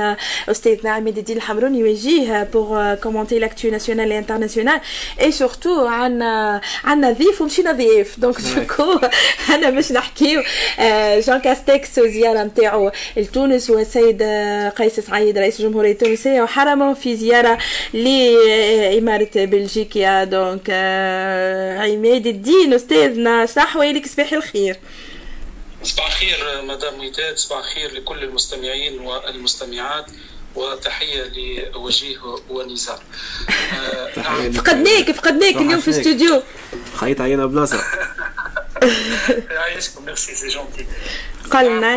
عندنا استاذنا عماد الدين الحمروني وجيه pour commenter l'actu nationale internationale et surtout عندنا عندنا ضيف ومشينا ضيف donc du coup أنا باش نحكيو جان كاستكس وزياره نتاعو لتونس والسيد قيس سعيد رئيس الجمهورية التونسية وحرمه في زيارة لإمارة بلجيكيا donc عماد الدين أستاذنا صح ويلك صباح الخير. صباح الخير مدام وداد صباح الخير لكل المستمعين والمستمعات وتحية لوجيه ونزار. آه نعم. فقدناك فقدناك اليوم في الاستوديو. خيط علينا بلاصة. يعيشكم merci c'est gentil. قلنا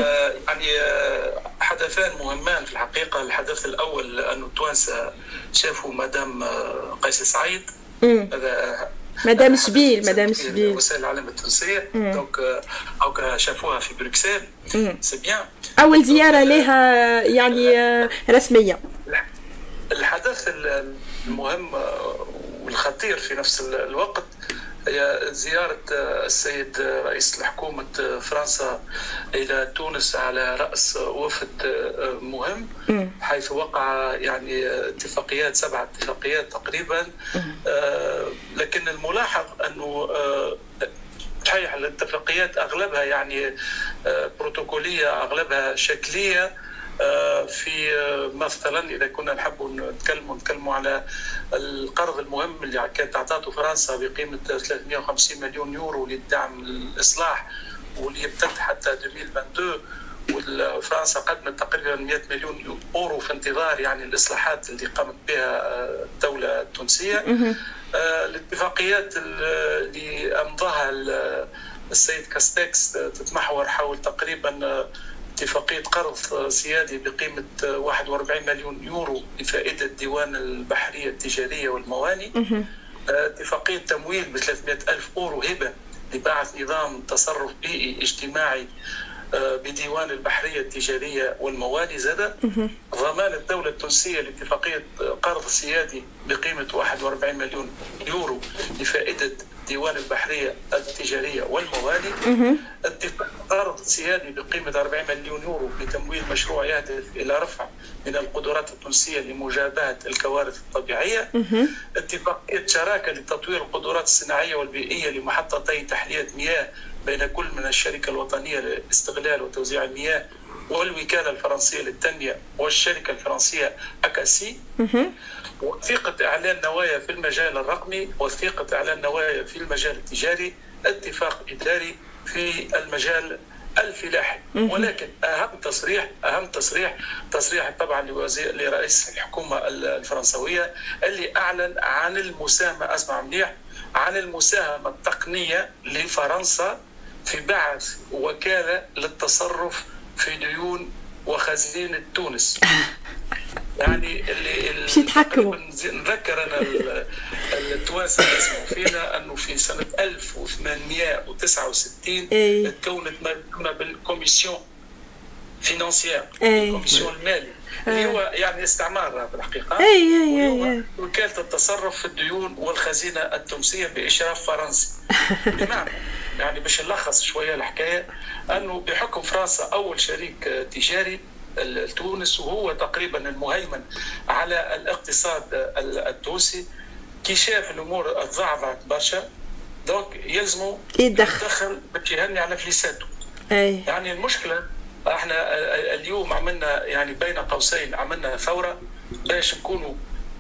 يعني آه، حدثان مهمان في الحقيقة. الحدث الأول انه التوانسة شافوا مدام آه، قيس سعيد. هذا مدام شبيل مدام شبيل وسائل الاعلام التونسيه donc هاكا شافوها في بروكسل c'est bien اول زياره لها يعني رسميه الحدث المهم والخطير في نفس الوقت هي زيارة السيد رئيس الحكومة فرنسا إلى تونس على رأس وفد مهم حيث وقع يعني اتفاقيات سبع اتفاقيات تقريبا. لكن الملاحظ أنه صحيح الاتفاقيات أغلبها يعني بروتوكولية أغلبها شكلية آه، في آه، مثلا إذا كنا نحب نتكلموا نتكلموا على القرض المهم اللي كانت اعطته فرنسا بقيمة 350 مليون يورو للدعم الإصلاح واللي يمتد حتى 2022 وفرنسا قدمت تقريبا 100 مليون اورو في انتظار يعني الإصلاحات اللي قامت بها آه، الدولة التونسية. الاتفاقيات اللي أمضاها السيد كاستكس تتمحور حول تقريبا اتفاقية قرض سيادي بقيمة 41 مليون يورو لفائدة ديوان البحرية التجارية والمواني اتفاقية تمويل ب 300 ألف أورو هبة لبعث نظام تصرف بيئي اجتماعي آه، بديوان البحرية التجارية والمواني زاد. ضمان الدولة التونسية لاتفاقية قرض سيادي بقيمة 41 مليون يورو لفائدة ديوان البحرية التجارية والمواني اتفاق قرض سيادي بقيمة 40 مليون يورو لتمويل مشروع يهدف إلى رفع من القدرات التونسية لمجابهة الكوارث الطبيعية. اتفاقية شراكة لتطوير القدرات الصناعية والبيئية لمحطتي تحلية مياه بين كل من الشركة الوطنية لاستغلال وتوزيع المياه والوكالة الفرنسية للتنمية والشركة الفرنسية أكاسي. وثيقة إعلان نوايا في المجال الرقمي وثيقة إعلان نوايا في المجال التجاري اتفاق إداري في المجال الفلاحي. ولكن أهم تصريح أهم تصريح تصريح طبعا لوزير لرئيس الحكومة الفرنسوية اللي أعلن عن المساهمة أسمع منيح عن المساهمة التقنية لفرنسا في بعث وكالة للتصرف في ديون وخزينة تونس. يعني اللي مش يتحكموا. نذكر أنا التوانسة اللي اسمه فينا أنه في سنة 1869 إيه. تكونت ما يسمى بال commission financière ال commission المالي اللي هو يعني استعمار في الحقيقة إي إي إي وكالة التصرف في الديون والخزينة التونسية بإشراف فرنسي. بمعنى يعني باش نلخص شوية الحكاية أنه بحكم فرنسا أول شريك تجاري تونس وهو تقريبا المهيمن على الاقتصاد التونسي كي شاف الأمور تضعضعت برشا donc يلزموا يدخل باش يهني على فليساته أي. يعني المشكلة إحنا اليوم عملنا يعني بين قوسين عملنا ثورة باش نكونوا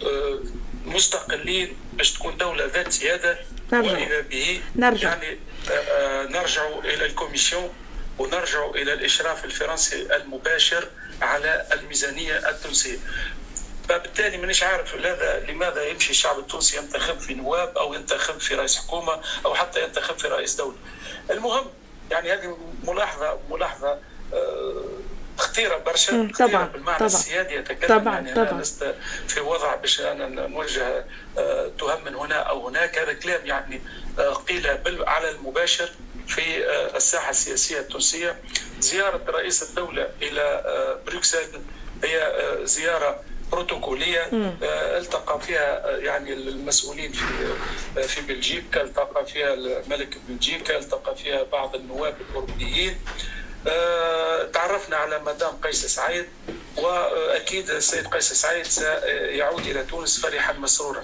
آه، مستقلين باش تكون دولة ذات سياده نرجع. وإذا به نرجع. يعني آه، نرجع إلى ال commission ونرجع إلى الإشراف الفرنسي المباشر على الميزانية التونسية. فبالتالي مانيش عارف لماذا لماذا يمشي الشعب التونسي ينتخب في نواب أو ينتخب في رئيس حكومة أو حتى ينتخب في رئيس دولة. المهم يعني هذه ملاحظه ملاحظة آه، خطيرة برشا طبعا بالمعنى طبعا السيادي. يتكلم طبعا يعني طبعا. لست في وضع باش أنا نوجه آه، تهم من هنا أو هناك. هذا كلام يعني آه، قيل على المباشر. في الساحة السياسية التونسية. زيارة رئيس الدولة إلى بروكسل هي زيارة بروتوكولية التقى فيها يعني المسؤولين في في بلجيكا التقى فيها الملك بلجيكا التقى فيها بعض النواب الأوروبيين. تعرفنا على مدام قيس سعيد وأكيد السيد قيس سعيد سيعود إلى تونس فرحا مسرورا.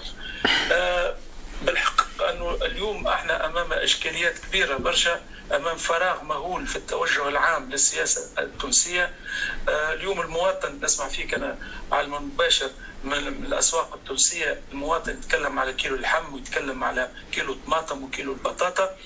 بالحق. انه اليوم إحنا امام اشكاليات كبيرة برشا امام فراغ مهول في التوجه العام للسياسة التونسية. آه، اليوم المواطن نسمع فيك أنا على المباشر من الأسواق التونسية المواطن يتكلم على كيلو اللحم ويتكلم على كيلو الطماطم وكيلو البطاطا.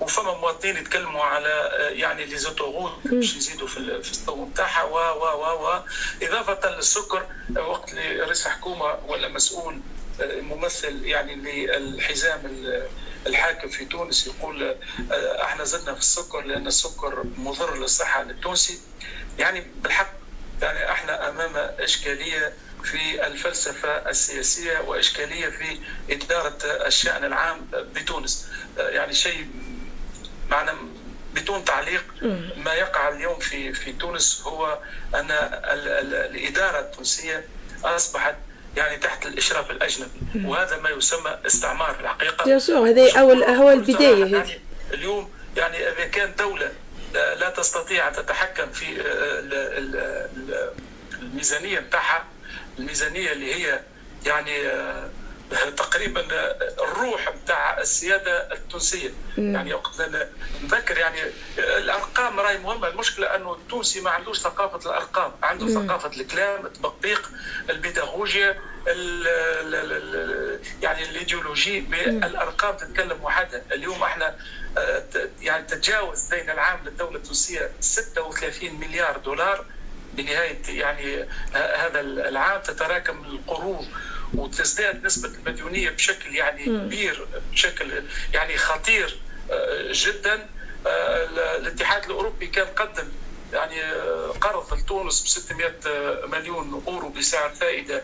وفما مواطنين يتكلموا على آه، يعني لي زوتوغوت باش يزيدوا في في السوق نتاعها و و و و. إضافة للسكر وقت اللي رئيس حكومه ولا مسؤول ممثل يعني للحزام الحاكم في تونس يقول آه، إحنا زدنا في السكر لأن السكر مضر للصحة للتونسي يعني بالحق يعني إحنا أمام إشكالية في الفلسفة السياسية وإشكالية في إدارة الشأن العام بتونس. يعني شيء معنا بدون تعليق. ما يقع اليوم في في تونس هو أن الإدارة التونسية أصبحت يعني تحت الإشراف الأجنبي. وهذا ما يسمى استعمار الحقيقة. يا سو هذه اول هو البدايه يعني اليوم يعني إذا كان دولة لا تستطيع أن تتحكم في الميزانية بتاعها الميزانية اللي هي يعني تقريبا الروح بتاع السيادة التونسية. مم. يعني وقت نذكر يعني الأرقام راهي مهمة. المشكلة أنه التونسي ما عندوش ثقافة الأرقام. عنده مم. ثقافة الكلام التطبيق البيداغوجيا ال ال ال يعني الإيديولوجي بالأرقام تتكلم وحدها اليوم إحنا آه، يعني تجاوز دين العام للدولة التونسية 36 مليار دولار. بنهاية يعني هذا العام تتراكم القروض وتزداد نسبة المديونية بشكل يعني كبير بشكل يعني خطير آه، جدا. آه، الاتحاد الأوروبي كان قدم يعني آه، قرض لتونس ب 600 مليون أورو بسعر فائدة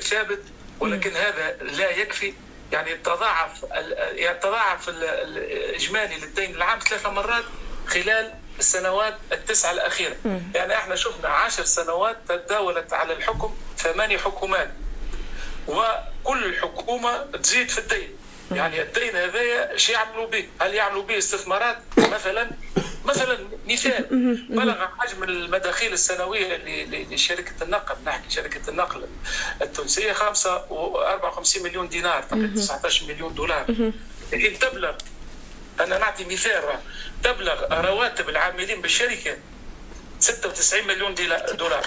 ثابت. ولكن هذا لا يكفي. يعني تضاعف يعني تضاعف الإجمالي للدين العام ثلاث مرات خلال السنوات التسعة الأخيرة. يعني إحنا شفنا عشر سنوات تداولت على الحكم ثماني حكومات. وكل حكومة تزيد في الدين. يعني الدين هذايا إيش يعملوا به؟ هل يعملوا به استثمارات؟ مثلا مثلا مثال. بلغ حجم المداخيل السنوية لشركة النقل. نحكي شركة النقل التونسية 54 مليون دينار تقريبا 19 مليون دولار. الحين تبلغ أنا نعطي مثال تبلغ رواتب العاملين بالشركة 96 مليون دولار.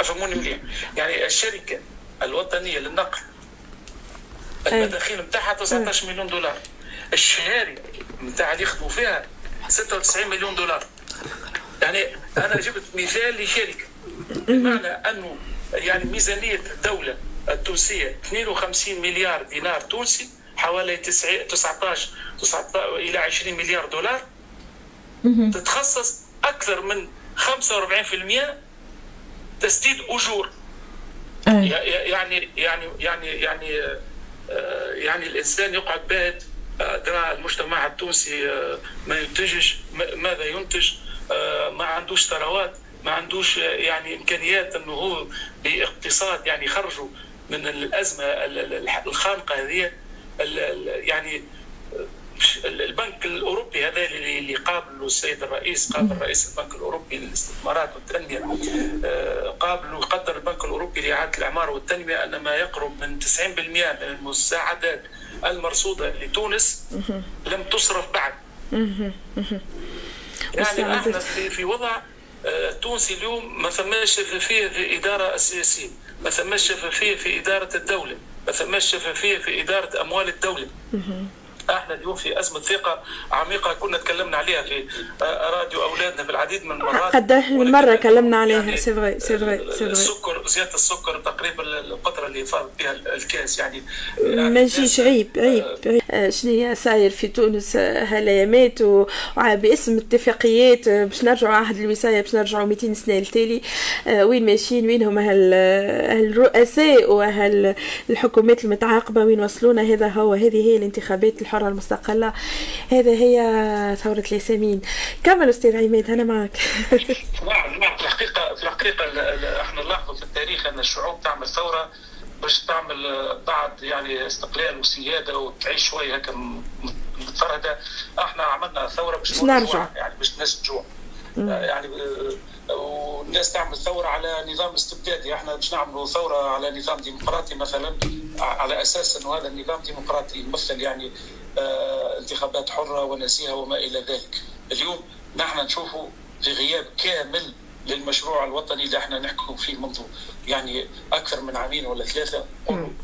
أفهموني مليح. يعني الشركة الوطنية للنقل. المداخيل نتاعها 19 مليون دولار. الشهاري نتاع اللي يخدموا فيها 96 مليون دولار. يعني أنا جبت مثال لشركة. بمعنى أنه يعني ميزانية الدولة التونسية 52 مليار دينار تونسي حوالي 19 19 إلى 20 مليار دولار. تتخصص أكثر من 45% تسديد أجور. يعني يعني يعني يعني آه، يعني الإنسان يقعد بات درا المجتمع التونسي آه، ما ينتجش ماذا ينتج؟ آه، ما عندوش ثروات ما عندوش يعني إمكانيات إنه هو باقتصاد يعني يخرجوا من الأزمة الخانقة هذه يعني البنك الأوروبي هذا اللي قابله السيد الرئيس قابل رئيس البنك الأوروبي للاستثمارات والتنمية. آه، قابل وقدر البنك الأوروبي لإعادة الإعمار والتنمية أن ما يقرب من 90% من المساعدات المرصودة لتونس لم تصرف بعد. يعني إحنا في, وضع آه، تونسي اليوم ما ثماش شفافيه في الاداره السياسية، ما ثماش شفافيه في إدارة الدولة، ما ثماش شفافيه في إدارة أموال الدولة. إحنا اليوم في ازمة ثقة عميقة كنا تكلمنا عليها في راديو أولادنا في العديد من المرات. قداش من مرة كلمنا عليها. c'est vrai c'est vrai c'est vrai السكر زيادة السكر تقريبا القطره اللي فاض بها الكاس يعني ما يجيش عيب عيب, عيب. آه، شنو هي صاير في تونس؟ آه، هالأيامات وباسم اتفاقيات آه، باش نرجعوا عهد الوصاية باش نرجعوا 200 سنة لتالي. وين ماشيين؟ وين هما هالرؤساء وهالحكومات المتعاقبة؟ وين وصلونا؟ هذا هو هذه هي الانتخابات الحرة المستقلة. هذا هي ثورة الياسمين. كمل أستاذ عماد أنا معك. نعم نعم في الحقيقة في الحقيقة إحنا نلاحظوا التاريخ أن الشعوب تعمل ثورة باش تعمل بعد يعني استقلال وسيادة وتعيش شوية هكا متفردة. إحنا عملنا ثورة باش نرجع. يعني باش الناس تجوع. يعني والناس تعمل ثورة على نظام استبدادي. إحنا باش نعملوا ثورة على نظام ديمقراطي مثلا على أساس إنه هذا النظام ديمقراطي يمثل يعني آه انتخابات حرة ونزيهه وما إلى ذلك. اليوم نحن نشوفه في غياب كامل للمشروع الوطني اللي إحنا نحكم فيه منذ يعني أكثر من عامين ولا ثلاثة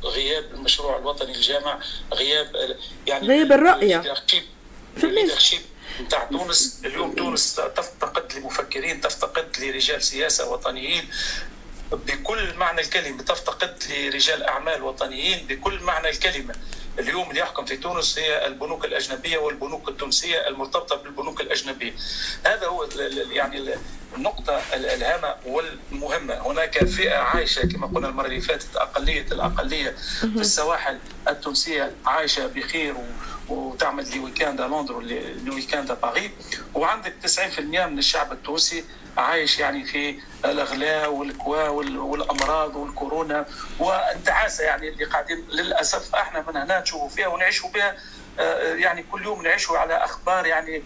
غياب المشروع الوطني الجامع غياب يعني غياب الرؤية. في نتاع تونس. اليوم تونس تفتقد لمفكرين تفتقد لرجال سياسة وطنيين. بكل معنى الكلمة تفتقد لرجال أعمال وطنيين بكل معنى الكلمة. اليوم اللي يحكم في تونس هي البنوك الأجنبية والبنوك التونسية المرتبطة بالبنوك الأجنبية. هذا هو يعني النقطة الهامة والمهمة. هناك فئة عايشة كما قلنا المرة اللي فاتت أقلية الأقلية في السواحل التونسية عايشة بخير وتعمل لويكاندا لندن لويكاندا باريس وعندك 90% من الشعب التونسي عايش يعني في الأغلاء والكوا والأمراض والكورونا والتعاسه يعني اللي قاعدين للأسف إحنا من هنا نشوفوا فيها ونعيشوا بها آه، يعني كل يوم نعيشوا على أخبار يعني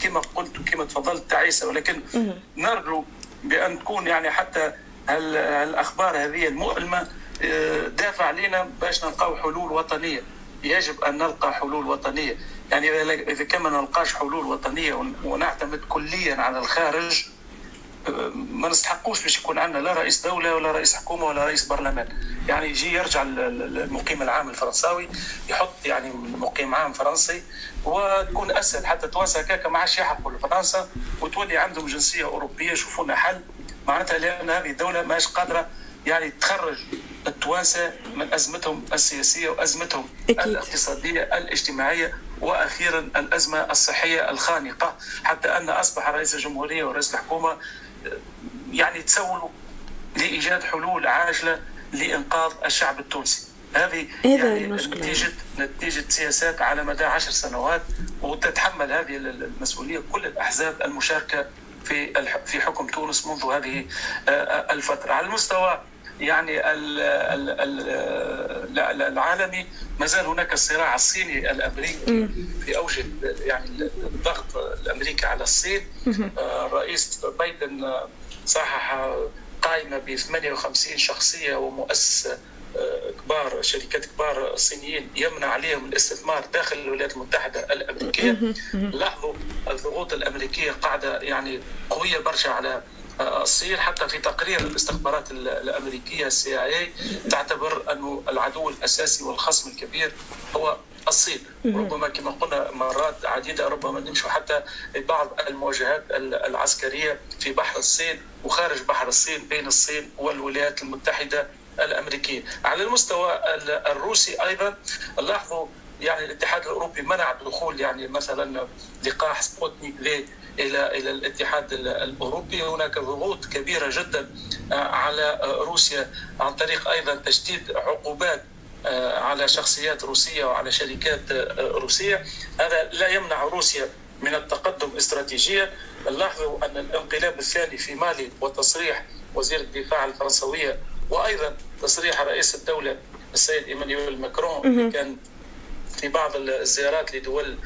كما قلت وكما تفضلت تعيسه ولكن نرجو بأن تكون يعني حتى الاخبار هذه المؤلمة آه، دافع علينا باش نلقاو حلول وطنية. يجب أن نلقى حلول وطنية. يعني اذا كان ما نلقاش حلول وطنية ونعتمد كليا على الخارج ما نستحقوش باش يكون عندنا لا رئيس دولة ولا رئيس حكومة ولا رئيس برلمان. يعني يجي يرجع المقيم العام الفرنساوي يحط يعني مقيم عام فرنسي وتكون أسهل حتى توانسة هكاك ما عادش يحقوا لفرنسا وتولي عندهم جنسية أوروبية يشوفوا لنا حل. معناتها لأن هذه الدولة ماهيش قادرة يعني تخرج التوانسة من أزمتهم السياسية وأزمتهم أكيد. الاقتصادية الاجتماعية وأخيرا الأزمة الصحية الخانقة. حتى أن أصبح رئيس الجمهورية ورئيس الحكومة يعني تسولوا لإيجاد حلول عاجلة لإنقاذ الشعب التونسي. هذه يعني نتيجه نتيجة سياسات على مدى عشر سنوات وتتحمل هذه المسؤولية كل الأحزاب المشاركة في في حكم تونس منذ هذه الفترة. على المستوى يعني العالمي ما زال هناك الصراع الصيني الأمريكي في اوج يعني الضغط الأمريكي على الصين. الرئيس بايدن صحح قائمة ب 58 شخصية ومؤسسه كبار شركات كبار صينيين يمنع عليهم الاستثمار داخل الولايات المتحدة الأمريكية. لاحظوا الضغوط الأمريكية قاعدة يعني قوية برشا على الصين حتى في تقرير الاستخبارات الأمريكية السي آي تعتبر أنه العدو الأساسي والخصم الكبير هو الصين. ربما كما قلنا مرات عديدة ربما نمشوا حتى بعض المواجهات العسكرية في بحر الصين وخارج بحر الصين بين الصين والولايات المتحدة الأمريكية. على المستوى الروسي أيضا لاحظوا يعني الاتحاد الأوروبي منع دخول يعني مثلا لقاح سبوتنيك إلى إلى الاتحاد الأوروبي. هناك ضغوط كبيرة جدا آه، على آه، روسيا عن طريق أيضا تشديد عقوبات آه، على شخصيات روسية وعلى شركات روسية. هذا لا يمنع روسيا من التقدم استراتيجيا. لاحظوا أن الانقلاب الثاني في مالي وتصريح وزير الدفاع الفرنسوية وأيضا تصريح رئيس الدولة السيد إيمانويل ماكرون كان في بعض الزيارات لدول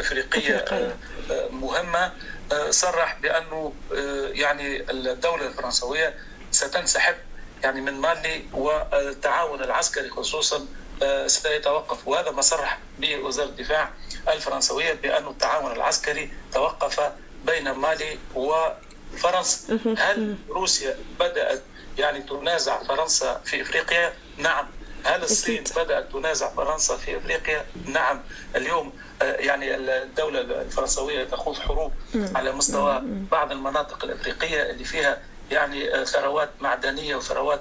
إفريقية آه، آه، مهمة. صرح بأنه يعني الدولة الفرنسوية ستنسحب يعني من مالي والتعاون العسكري خصوصا سيتوقف. وهذا ما صرح به وزارة الدفاع الفرنسوية بأن التعاون العسكري توقف بين مالي وفرنسا. هل روسيا بدأت يعني تنازع فرنسا في إفريقيا؟ نعم. هل الصين بدأت تنازع فرنسا في إفريقيا؟ نعم. اليوم آه، يعني الدولة الفرنسوية تخوض حروب على مستوى بعض المناطق الإفريقية اللي فيها يعني آه، ثروات معدنية وثروات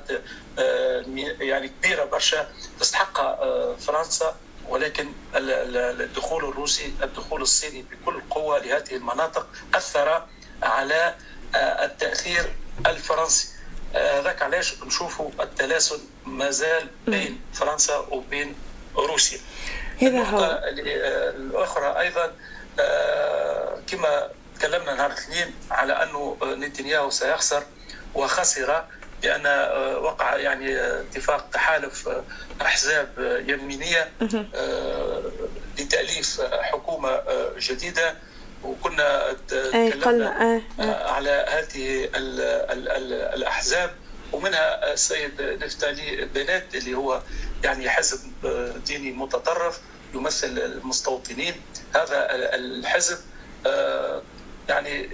آه، يعني كبيرة برشا تستحقها فرنسا. ولكن الدخول الروسي الدخول الصيني بكل قوة لهذه المناطق أثر على التأثير الفرنسي. هذاك علاش نشوفوا التلاسل ما زال بين فرنسا وبين روسيا. هذا هو. الأخرى أيضا آه، كما تكلمنا نهار الاثنين على أنه نتنياهو سيخسر وخسر لأن آه، وقع يعني اتفاق تحالف أحزاب يمينية آه، لتأليف حكومة جديدة. وكنا تكلمنا على هذه ال ال ال الأحزاب ومنها السيد نفتالي بنات اللي هو يعني حزب ديني متطرف يمثل المستوطنين. هذا الحزب يعني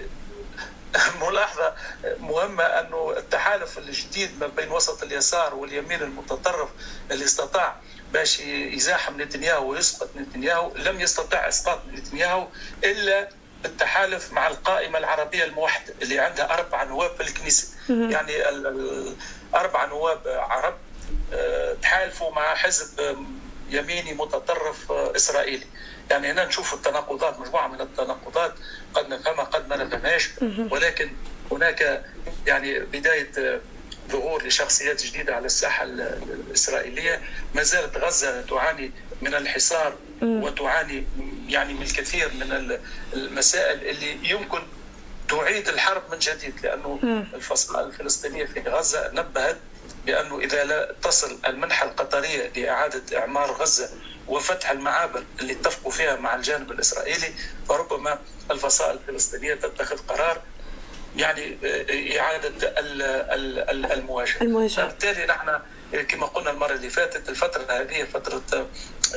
ملاحظة مهمة أنه التحالف الجديد ما بين وسط اليسار واليمين المتطرف اللي استطاع باش يزاحم نتنياهو ويسقط نتنياهو لم يستطع إسقاط نتنياهو إلا بالتحالف مع القائمة العربية الموحدة اللي عندها أربع نواب في الكنيسة. يعني الاربع نواب عرب آه، تحالفوا مع حزب يميني متطرف إسرائيلي. يعني هنا نشوف التناقضات مجموعة من التناقضات قد نفهمها قد ما نفهمهاش. ولكن هناك يعني بداية ظهور لشخصيات جديدة على الساحة الإسرائيلية. ما زالت غزة تعاني من الحصار وتعاني يعني من الكثير من المسائل اللي يمكن تعيد الحرب من جديد لأنه الفصائل الفلسطينية في غزة نبهت بأنه إذا لا تصل المنحة القطرية لإعادة إعمار غزة وفتح المعابر اللي اتفقوا فيها مع الجانب الإسرائيلي فربما الفصائل الفلسطينية تتخذ قرار يعني آه، إعادة المواجهة. المواجهة. بالتالي نحن كما قلنا المرة اللي فاتت الفترة هذه فترة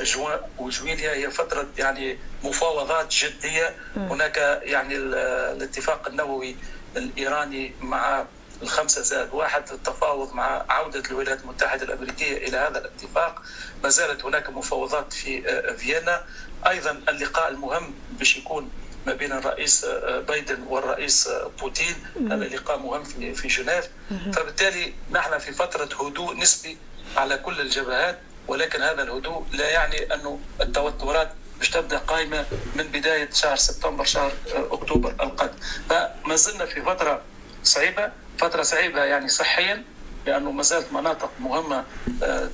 جوان وجويليا هي فترة يعني مفاوضات جدية. هناك يعني الاتفاق النووي الإيراني مع الخمسة زائد واحد التفاوض مع عودة الولايات المتحدة الأمريكية إلى هذا الاتفاق. ما زالت هناك مفاوضات في آه، فيينا. أيضا اللقاء المهم باش يكون ما بين الرئيس آه، بايدن والرئيس آه، بوتين. هذا لقاء مهم في في جنيف. فبالتالي نحن في فترة هدوء نسبي على كل الجبهات ولكن هذا الهدوء لا يعني انه التوترات مش تبدأ قائمة من بداية شهر سبتمبر شهر آه، أكتوبر القادم. فما زلنا في فترة صعيبه فترة صعيبه يعني صحيا لأنه ما زالت مناطق مهمة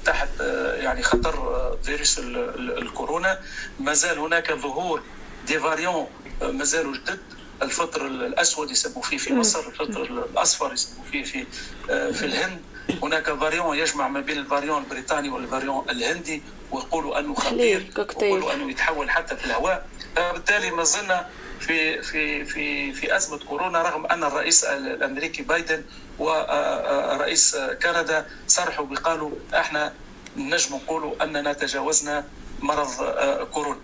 تحت يعني خطر فيروس الكورونا. ما زال هناك ظهور دي فاريون مازالوا جدد. الفطر الأسود يسموا فيه في مصر الفطر الأصفر يسموا فيه في آه، في الهند. هناك فاريون يجمع ما بين الفاريون البريطاني والفاريون الهندي ويقولوا أنه خطير ويقولوا أنه يتحول حتى في الهواء. فبالتالي ما زلنا في في في في أزمة كورونا رغم أن الرئيس الأمريكي بايدن ورئيس كندا صرحوا بقالوا إحنا نجم نقولوا أننا تجاوزنا مرض آه، كورونا.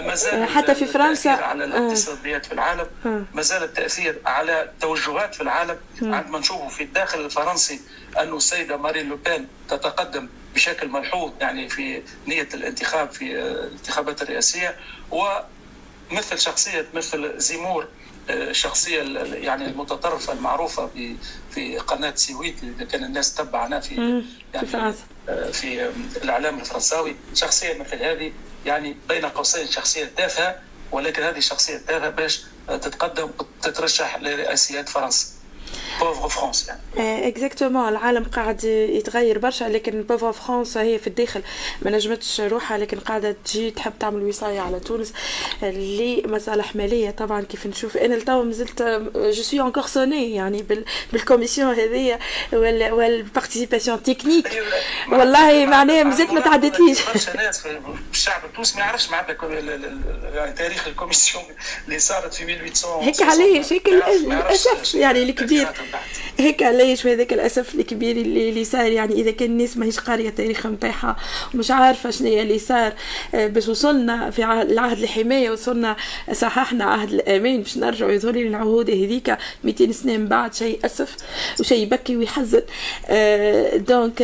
ما زال حتى في فرنسا على الاقتصاديات في العالم ما زال التأثير على التوجهات في العالم. عندما نشوفه في الداخل الفرنسي انه السيدة مارين لوبين تتقدم بشكل ملحوظ يعني في نية الانتخاب في الانتخابات الرئاسية ومثل شخصية مثل زيمور الشخصيه يعني المتطرفة المعروفة في في قناة سويت اذا كان الناس تبعنا في يعني في, فرنسا. في الإعلام الفرنساوي شخصية مثل هذه يعني بين قوسين شخصية تافهة ولكن هذه الشخصية التافهة باش تتقدم وتترشح لرئاسيات فرنسا pauvre France يعني exactement العالم قاعد يتغير برشا لكن pauvre France هي في الداخل. ما نجمتش روحها لكن قاعدة تجي تحب تعمل وصاية على تونس. لمصالح ماليه طبعا كيف نشوف. أنا لتوا مازلت je suis encore sonnée يعني بال commission هذيا وال participation technique والله معناها مازلت ما تعدتليش. برشا ناس الشعب التونسي ما يعرفش معناتها تاريخ ال commission اللي صارت في 1800 هيك علاش هيك للاسف يعني الكبير. هيك علاش هذاك الاسف الكبير اللي, اللي صار يعني إذا كان الناس ماهيش قارية التاريخ نتاعها ومش عارفة شنو اللي صار. آه، باش وصلنا في العهد الحماية وصلنا صححنا عهد الأمان باش نرجعوا يظهر لي العهود هذيك 200 سنة من بعد شيء أسف وشيء يبكي ويحزن. donc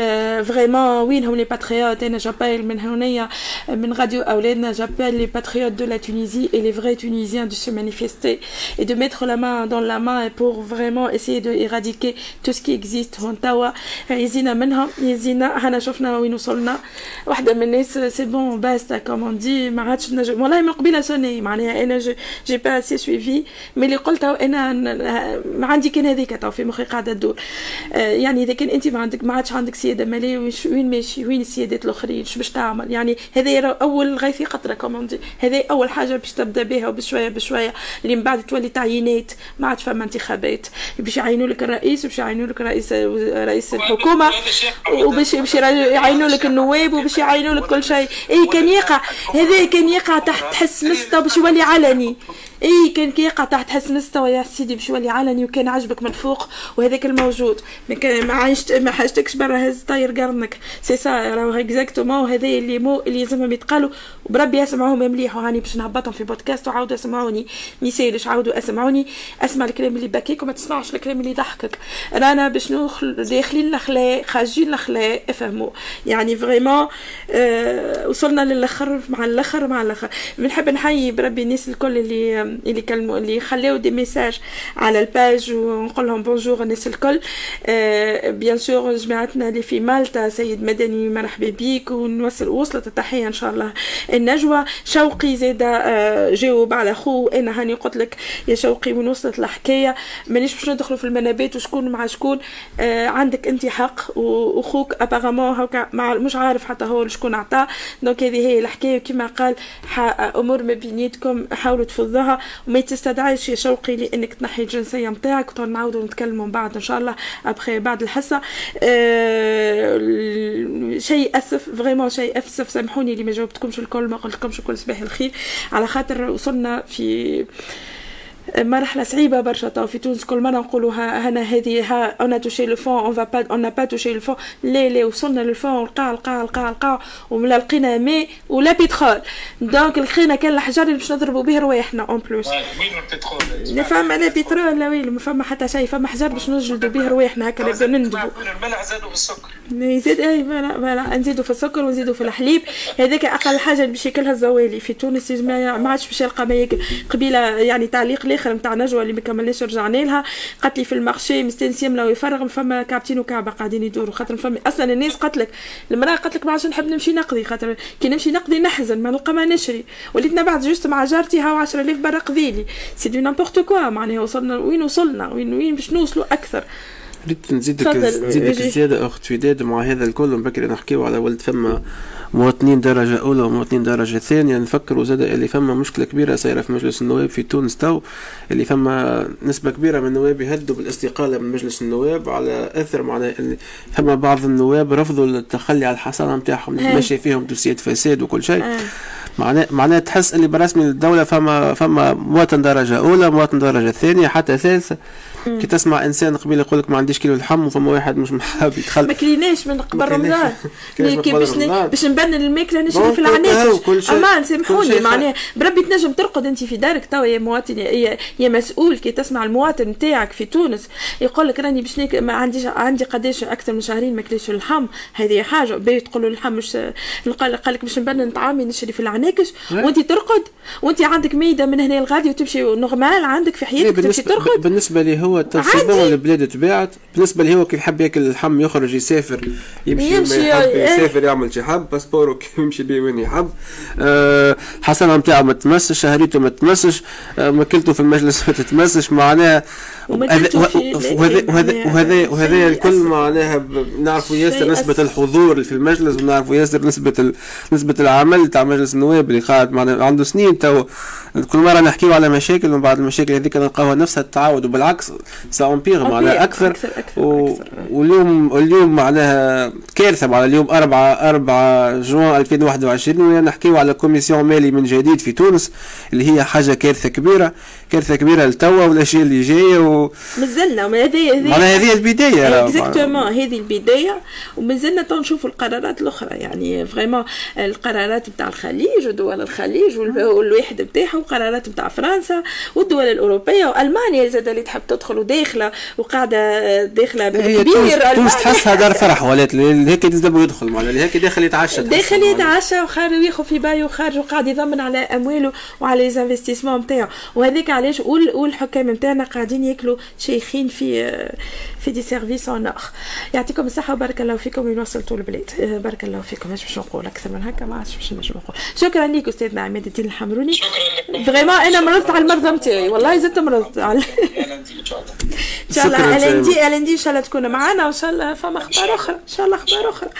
vraiment وينهم les patriotes أنا j'appelle من هنايا من غاديو أولادنا j'appelle les patriotes de la Tunisie et les vrais tunisiens de se manifester et de mettre la main dans la main pour vraiment essayer de éradiquer tout ce qui existe. هون توا يزينا منها يزينا إحنا شفنا وين وصلنا واحدة من الناس c'est bon basta comme on dit ما عادش نجم والله من قبيله sonnée معناها أنا j'ai pas assez suivi mais اللي قلته أنا ما عندي كان هذيك تو في مخي قاعدة تدور يعني اذا كان انت ما عندك ما عادش عندك سياده ماليه وين ماشي وين السيادات الاخرين باش تعمل يعني هذا اول غيثي قطره comme on dit هذا اول حاجة باش تبدا بها وبشويه بشويه اللي من بعد تولي تعيينات ما عادش فما انتخابات باش يعينوا لك الرئيس باش يعينوا لك رئيس رئيس الحكومة وباش باش يعينوا لك النواب وباش يعينوا لك كل شيء. اي كان يقع هذا كان يقع تحت حس مستا باش يولي علني. اي كان كيقع تحت حس مستوى يا سيدي باش يولي علني وكان عجبك من فوق وهذاك الموجود. ما كان ما عايشت ما حاجتكش برا هز طاير قرنك. سي سا راهو exactement هذا les mots اللي لازمهم يتقالوا. بربي اسمعوهم مليح وهاني باش نهبطهم في بودكاست وعاودوا اسمعوني. ميسالش عاودوا اسمعوني. أسمع الكلام اللي بكيك وما تسمعش الكلام اللي يضحكك. رانا باش داخلين الاخلاق خارجين الاخلاق افهموا. يعني vraiment آه وصلنا للآخر مع الآخر مع الآخر. بنحب نحيي بربي الناس الكل اللي اللي كلموا اللي خلاو des messages على ال page ونقول لهم bonjour الناس الكل. آه bien sûr جماعتنا اللي في مالطا سيد مدني مرحبا بيك ونوصل وصلت التحية إن شاء الله. النجوى شوقي زاد آه جاوب على خوه أنا هاني قلت لك يا شوقي وين وصلت الحكاية. مانيش باش ندخلوا في المنابات وشكون مع شكون آه عندك أنت حق وخوك apparemment هكا مش عارف حتى هو شكون عطاه. donc هذه هي الحكاية كما قال أمور ما بينيتكم حاولوا تفضوها. وما تستدعيش يا شوقي لأنك تنحي الجنسية نتاعك نعاودوا نتكلموا بعد إن شاء الله ابخي بعد الحصة. أه شيء أسف vraiment شيء أسف. سامحوني اللي ما جاوبتكمش الكل ما قلتلكمش كل صباح الخير. على خاطر وصلنا في مرحله صعيبه برشا تو. في تونس كل مرة نقولوا هنا هذه ها on a touché le fond on va pas on a pas touché le fond لا لا وصلنا لل fond القاع القاع القاع القاع ولا لقينا ماء ولا بترول. donc لقينا كان الحجر اللي باش نضربوا به رواحنا en plus وين فما لا بترول لا ويلي ما فما حتى شيء. فما حجر باش نجلدوا به رواحنا هكا نبدا نندبوا الملح زادوا في السكر يزيد et voilà نزيدوا في السكر ونزيدوا في الحليب. هذاك أقل حاجة باش ياكلها الزوالي. في تونس ما عادش باش يلقى ما ياكل. قبيلة يعني تعليق الآخر نتاع نجوى اللي ما كملناش رجعنا لها. قالت لي في ال marché مستنسيه ولا يفرغ فما كعبتين وكعبة قاعدين يدوروا خاطر فما أصلا الناس قالت لك المرأة قالت لك ما عادش نحب نمشي نقضي خاطر كي نمشي نقضي نحزن ما نلقى ما نشري. وليت نبعث juste مع جارتي هاو 10000 برا قضي لي c'est du n'importe quoi معناها وصلنا وين وصلنا؟ وين وين باش نوصلوا أكثر؟ ريت نزيدك نزيدك زيادة أخت وداد مع هذا الكل. بكري نحكيو على ولد فما مواطنين درجة أولى ومواطنين درجة ثانية. نفكروا زاد اللي فما مشكلة كبيرة صايرة في مجلس النواب في تونس تو اللي فما نسبة كبيرة من النواب يهدوا بالاستقالة من مجلس النواب على أثر معناه اللي فما بعض النواب رفضوا التخلي على الحصانة نتاعهم ماشي فيهم دوسيات فساد وكل شيء. معناه معناه تحس اللي برسمي الدولة فما فما مواطن درجة أولى مواطن درجة ثانية حتى ثالثة. كي تسمع إنسان قبيلة يقول لك ما عنديش كيلو لحم وفما واحد مش محاب يدخل ما كليناش من قبل رمضان. باش نبنن الماكله نشري في العناكش أما سامحوني معناها بربي تنجم ترقد أنت في دارك توا يا مواطن يا, يا مسؤول كي تسمع المواطن نتاعك في تونس. يقول لك راني باش ما عنديش عندي قداش أكثر من شهرين ما كليش اللحم. هذه حاجة. باهي تقول له اللحم مش قال لك باش نبنن طعامي نشري في العناكش. وأنت ترقد؟ وأنت عندك ميدة من هنا لغادي وتمشي normal عندك في حياتك تمشي ترقد؟ بالنسبة لي هو التنصيبون البلاد تباعت؟ بالنسبة لي هو كي يحب ياكل اللحم يخرج يسافر يمشي, يمشي يحب يسافر يعمل شي حب باسبورو يمشي بيه وين يحب. أه حصانة نتاعو ما تمسش شهريته ما تمسش أه ماكلته في المجلس ما تتمسش معناها وهذا وهذا الكل معناها نعرفوا ياسر نسبة الحضور في المجلس ونعرفوا ياسر نسبة نسبة العمل تاع مجلس النواب اللي قاعد معناها عنده سنين تو. كل مرة نحكيو على مشاكل ومن بعد المشاكل هذيك نلقاوها نفسها التعاود وبالعكس ça empire معناها أكثر, أكثر, أكثر, و... أكثر. واليوم اليوم معناها كارثة معناها اليوم 4 4 جوان 2021 نحكيو على commission مالي من جديد في تونس اللي هي حاجة كارثة كبيرة كارثة كبيرة لتوا والأشياء اللي جاية و مازلنا هذه هذه معناها هذه البداية exactement هذه البداية ومازلنا تنشوف القرارات الأخرى يعني vraiment القرارات نتاع الخليج ودول الخليج والواحد نتاعهم قرارات نتاع فرنسا والدول الأوروبية وألمانيا زاد اللي تحب تدخل وداخلة وقاعدة داخلة كبير تونس تحسها دار فرح ولات هيك يدخل معناها هيك داخل يتعشى داخل يتعشى وخارج ياخذ في بايو وخارج وقاعد يضمن على امواله وعلى les investissements نتاعو وهذيك علاش والحكام نتاعنا قاعدين ياكلوا شيخين في في des services en or يعطيكم الصحة وبارك الله فيكم وين وصلتوا البلاد. بارك الله فيكم. إيش باش نقول أكثر من هكا ما عادش باش نجم نقول. شكرا ليك أستاذنا عماد الدين الحمروني. فريمون أنا مرضت على المرضى نتاعي والله زدت مرضت على إن شاء الله. الندي الندي إن شاء الله تكون معنا وإن شاء الله فما أخبار أخرى. إن شاء الله أخبار أخرى.